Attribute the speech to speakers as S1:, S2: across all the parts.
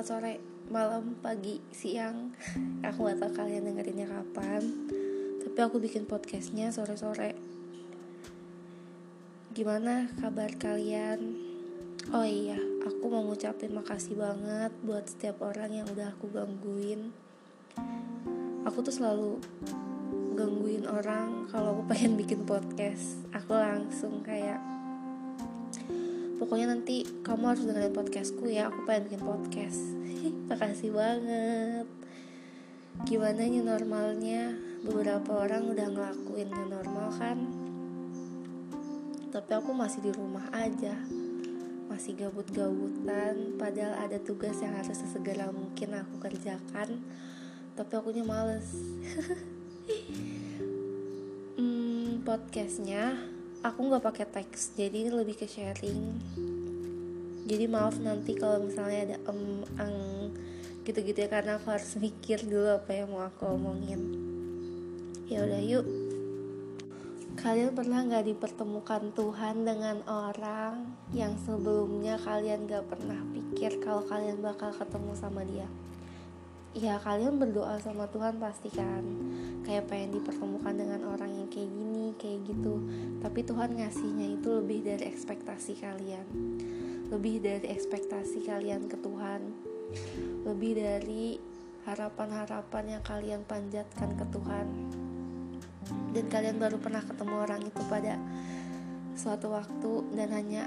S1: selamat sore, malam, pagi, siang. Aku gak tau kalian dengerinnya kapan Tapi aku bikin podcastnya sore-sore. Gimana kabar kalian? Oh iya, aku mau ngucapin makasih banget Buat setiap orang yang udah aku gangguin. Aku tuh selalu gangguin orang kalau aku pengen bikin podcast. Aku langsung kayak pokoknya nanti kamu harus dengerin podcastku ya. Aku pengen bikin podcast. Makasih banget. Gimana nih normalnya? Beberapa orang udah ngelakuin new normal kan? Tapi aku masih di rumah aja. Masih gabut-gabutan. Padahal ada tugas yang harus sesegera mungkin aku kerjakan. Tapi aku nya males. Hmm, podcastnya aku nggak pakai teks jadi lebih ke sharing. Jadi maaf nanti kalau misalnya ada em ang gitu-gitu ya karena aku harus mikir dulu apa yang mau aku omongin. Ya udah yuk. Kalian pernah nggak dipertemukan Tuhan dengan orang yang sebelumnya kalian gak pernah pikir kalau kalian bakal ketemu sama dia ya kalian berdoa sama Tuhan pasti kan. Kayak pengen dipertemukan dengan orang yang kayak gini kayak gitu. Tapi Tuhan ngasihnya itu lebih dari ekspektasi kalian. Lebih dari ekspektasi kalian ke Tuhan. Lebih dari harapan-harapan yang kalian panjatkan ke Tuhan. Dan kalian baru pernah ketemu orang itu pada suatu waktu dan hanya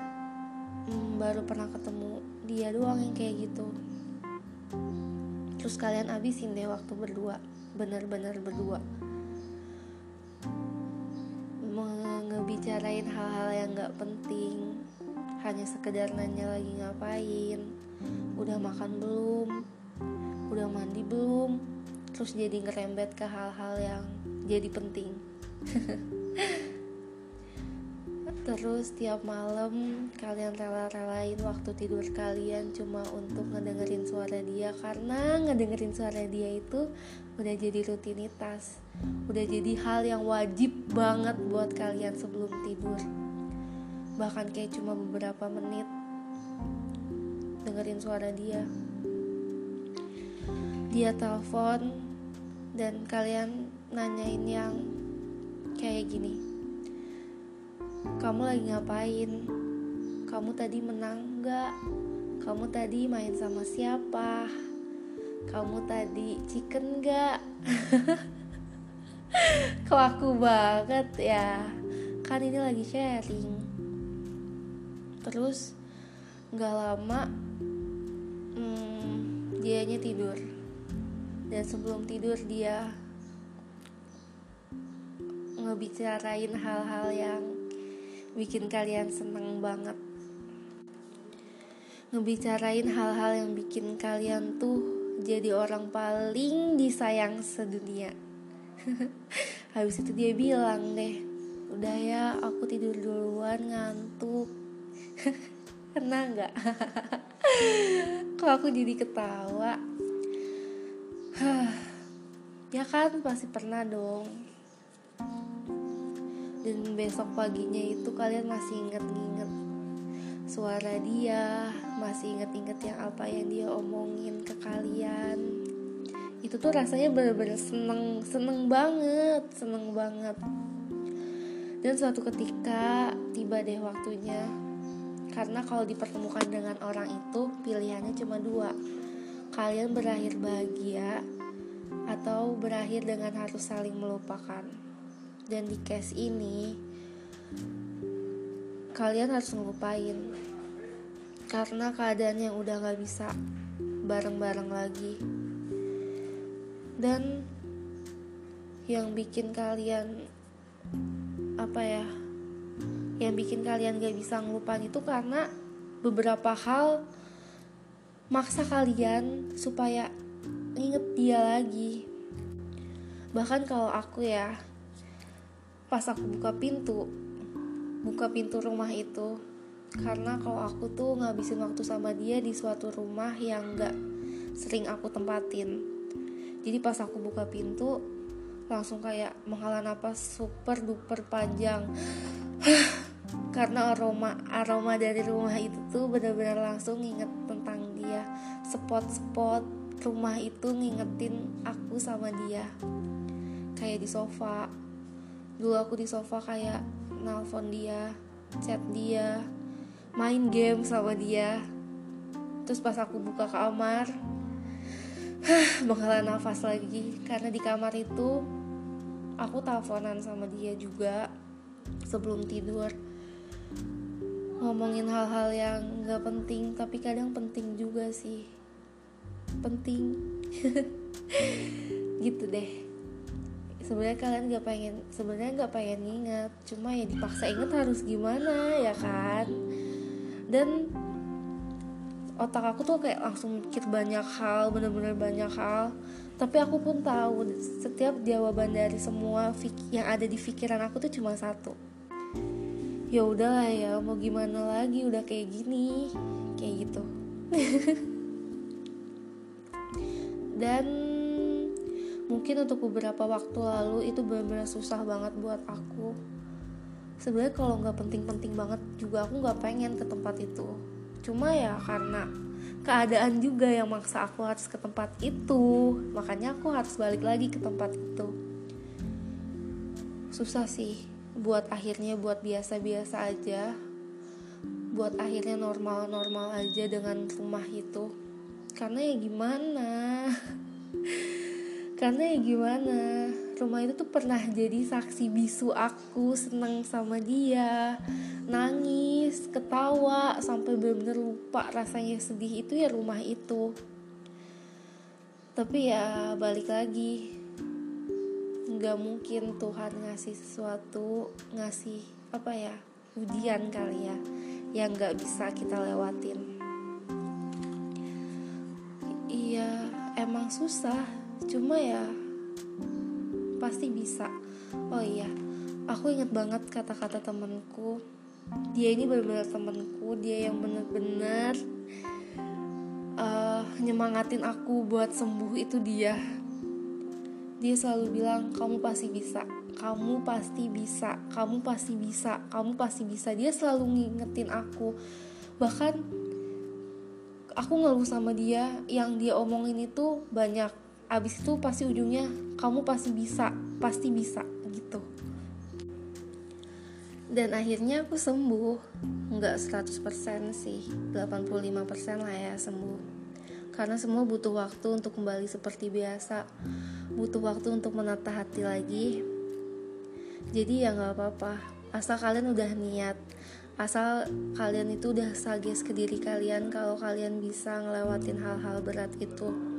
S1: hmm, baru pernah ketemu dia doang yang kayak gitu terus kalian abisin deh waktu berdua. Bener-bener berdua. Ngebicarain hal-hal yang gak penting. Hanya sekedar nanya lagi ngapain. Udah makan belum? Udah mandi belum? Terus jadi ngerembet ke hal-hal yang jadi penting Terus tiap malam kalian rela-relain waktu tidur kalian cuma untuk ngedengerin suara dia karena ngedengerin suara dia itu udah jadi rutinitas, udah jadi hal yang wajib banget buat kalian sebelum tidur. Bahkan kayak cuma beberapa menit dengerin suara dia. Dia telepon dan kalian nanyain yang kayak gini kamu lagi ngapain? Kamu tadi menang gak kamu tadi main sama siapa? Kamu tadi chicken gak kok aku banget ya? Kan ini lagi sharing. Terus nggak lama hmm, dianya tidur. Dan sebelum tidur dia ngebicarain hal-hal yang bikin kalian seneng banget. Ngebicarain hal-hal yang bikin kalian tuh jadi orang paling disayang sedunia. Habis itu dia bilang deh udah ya aku tidur duluan ngantuk. Kena nggak? Kok aku jadi ketawa? Ya kan pasti pernah dong dan besok paginya itu kalian masih inget-inget suara dia masih inget-inget yang apa yang dia omongin ke kalian. Itu tuh rasanya bener-bener seneng seneng banget seneng banget. Dan suatu ketika tiba deh waktunya. Karena kalau dipertemukan dengan orang itu pilihannya cuma dua. Kalian berakhir bahagia atau berakhir dengan harus saling melupakan dan di case ini kalian harus ngelupain. Karena keadaan yang udah gak bisa bareng-bareng lagi. Dan yang bikin kalian apa ya yang bikin kalian gak bisa ngelupain itu karena beberapa hal maksa kalian supaya inget dia lagi. Bahkan kalau aku ya pas aku buka pintu buka pintu rumah itu. Karena kalau aku tuh ngabisin waktu sama dia di suatu rumah yang gak sering aku tempatin. Jadi pas aku buka pintu langsung kayak menghela napas super duper panjang. Karena aroma aroma dari rumah itu tuh benar-benar langsung inget tentang dia. Spot-spot rumah itu ngingetin aku sama dia. Kayak di sofa dulu aku di sofa kayak nelfon dia chat dia main game sama dia. Terus pas aku buka kamar menghela nafas lagi. Karena di kamar itu aku teleponan sama dia juga sebelum tidur. Ngomongin hal-hal yang gak penting tapi kadang penting juga sih. Penting. Gitu deh sebenarnya kalian gak pengen sebenarnya gak pengen ingat cuma ya dipaksa inget harus gimana ya kan? Dan otak aku tuh kayak langsung mikir banyak hal bener-bener banyak hal. Tapi aku pun tahu setiap jawaban dari semua yang ada di pikiran aku tuh cuma satu. Ya udahlah ya mau gimana lagi udah kayak gini. Kayak gitu. Dan mungkin untuk beberapa waktu lalu itu benar-benar susah banget buat aku. Sebenarnya kalau nggak penting-penting banget juga aku nggak pengen ke tempat itu. Cuma ya karena keadaan juga yang maksa aku harus ke tempat itu makanya aku harus balik lagi ke tempat itu. Susah sih buat akhirnya buat biasa-biasa aja buat akhirnya normal-normal aja dengan rumah itu. Karena ya gimana karena ya gimana rumah itu tuh pernah jadi saksi bisu aku seneng sama dia nangis ketawa sampai bener-bener lupa rasanya sedih itu ya rumah itu. Tapi ya balik lagi nggak mungkin Tuhan ngasih sesuatu ngasih apa ya ujian kali ya yang nggak bisa kita lewatin. Iya emang susah cuma ya pasti bisa. Oh iya aku inget banget kata-kata temenku dia ini benar-benar temenku dia yang benar-benar uh, nyemangatin aku buat sembuh itu dia. Dia selalu bilang kamu pasti bisa kamu pasti bisa kamu pasti bisa kamu pasti bisa. Dia selalu ngingetin aku. Bahkan aku ngeluh sama dia yang dia omongin itu banyak abis itu pasti ujungnya kamu pasti bisa pasti bisa gitu. Dan akhirnya aku sembuh. Nggak 100% sih 85% lah ya sembuh. Karena semua butuh waktu untuk kembali seperti biasa. Butuh waktu untuk menata hati lagi. Jadi ya nggak apa-apa. Asal kalian udah niat. Asal kalian itu udah sages ke diri kalian kalau kalian bisa ngelewatin hal-hal berat itu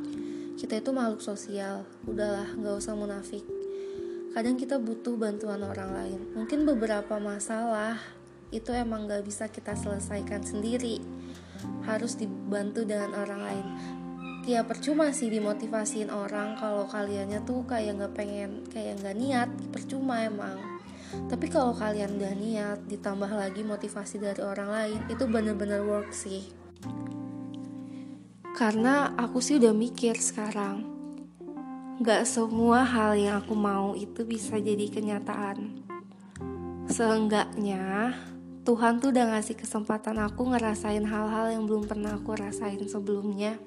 S1: kita itu makhluk sosial. Udahlah nggak usah munafik. Kadang kita butuh bantuan orang lain. Mungkin beberapa masalah itu emang nggak bisa kita selesaikan sendiri. Harus dibantu dengan orang lain. Ya percuma sih dimotivasiin orang kalau kaliannya tuh kayak nggak pengen kayak nggak niat. Percuma emang. Tapi kalau kalian udah niat ditambah lagi motivasi dari orang lain itu bener-bener work sih karena aku sih udah mikir sekarang Gak semua hal yang aku mau itu bisa jadi kenyataan Seenggaknya Tuhan tuh udah ngasih kesempatan aku ngerasain hal-hal yang belum pernah aku rasain sebelumnya.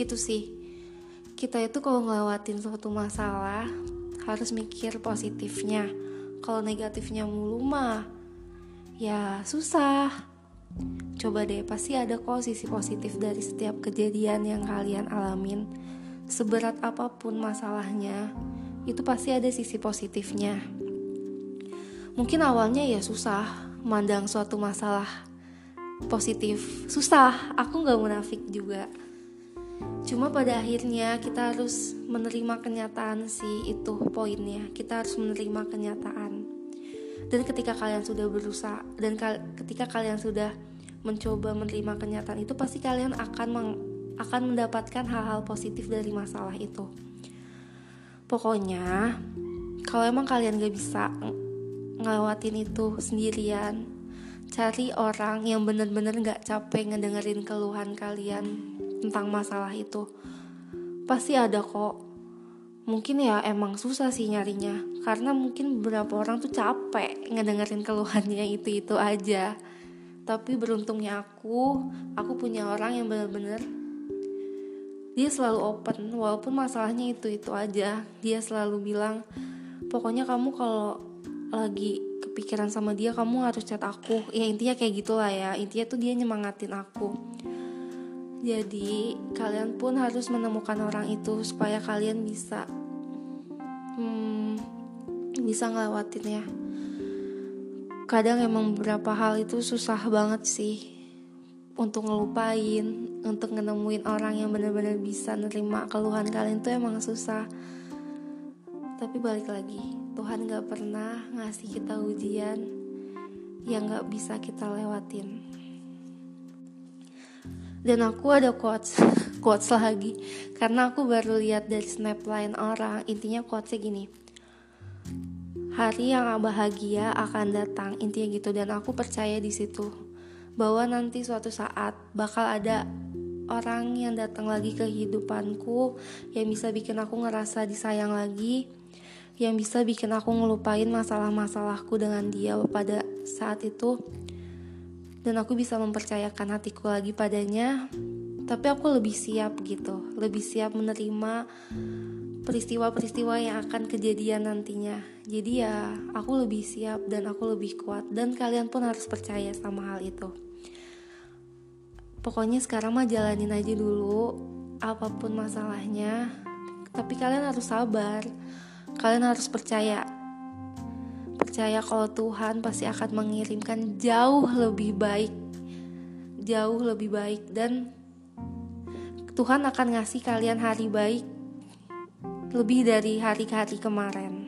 S1: Itu sih, kita itu kalau ngelewatin suatu masalah harus mikir positifnya. Kalau negatifnya mulu mah, ya susah. Coba deh, pasti ada kok sisi positif dari setiap kejadian yang kalian alamin. Seberat apa pun masalahnya, itu pasti ada sisi positifnya. Mungkin awalnya ya susah, mandang suatu masalah positif susah aku nggak munafik juga cuma pada akhirnya kita harus menerima kenyataan sih itu poinnya kita harus menerima kenyataan dan ketika kalian sudah berusaha dan kal ketika kalian sudah mencoba menerima kenyataan itu pasti kalian akan meng akan mendapatkan hal-hal positif dari masalah itu. Pokoknya kalau emang kalian gak bisa ngelewatin itu sendirian cari orang yang bener-bener gak capek ngedengerin keluhan kalian tentang masalah itu pasti ada kok mungkin ya emang susah sih nyarinya karena mungkin beberapa orang tuh capek ngedengerin keluhannya itu itu aja. Tapi beruntungnya aku aku punya orang yang bener-bener dia selalu open walaupun masalahnya itu itu aja. Dia selalu bilang pokoknya kamu kalau lagi kepikiran sama dia kamu harus chat aku. Ya intinya kayak gitulah ya. Intinya tuh dia nyemangatin aku jadi kalian pun harus menemukan orang itu supaya kalian bisa hmm, bisa ngelewatin ya. Kadang emang beberapa hal itu susah banget sih untuk ngelupain untuk nemuin orang yang benar-benar bisa nerima keluhan kalian tuh emang susah. Tapi balik lagi Tuhan gak pernah ngasih kita ujian yang gak bisa kita lewatin dan aku ada quotes quotes lagi. Karena aku baru lihat dari snapline orang. Intinya quotesnya gini. Hari yang bahagia akan datang. Intinya gitu. Dan aku percaya di situ. Bahwa nanti suatu saat bakal ada orang yang datang lagi ke kehidupanku yang bisa bikin aku ngerasa disayang lagi. Yang bisa bikin aku ngelupain masalah-masalahku dengan dia pada saat itu dan aku bisa mempercayakan hatiku lagi padanya. Tapi aku lebih siap gitu. Lebih siap menerima peristiwa-peristiwa yang akan kejadian nantinya. Jadi ya aku lebih siap dan aku lebih kuat. Dan kalian pun harus percaya sama hal itu. Pokoknya sekarang mah jalanin aja dulu apa pun masalahnya. Tapi kalian harus sabar. Kalian harus percaya. Percaya kalau Tuhan pasti akan mengirimkan jauh lebih baik. Jauh lebih baik dan Tuhan akan ngasih kalian hari baik lebih dari hari-hari kemarin.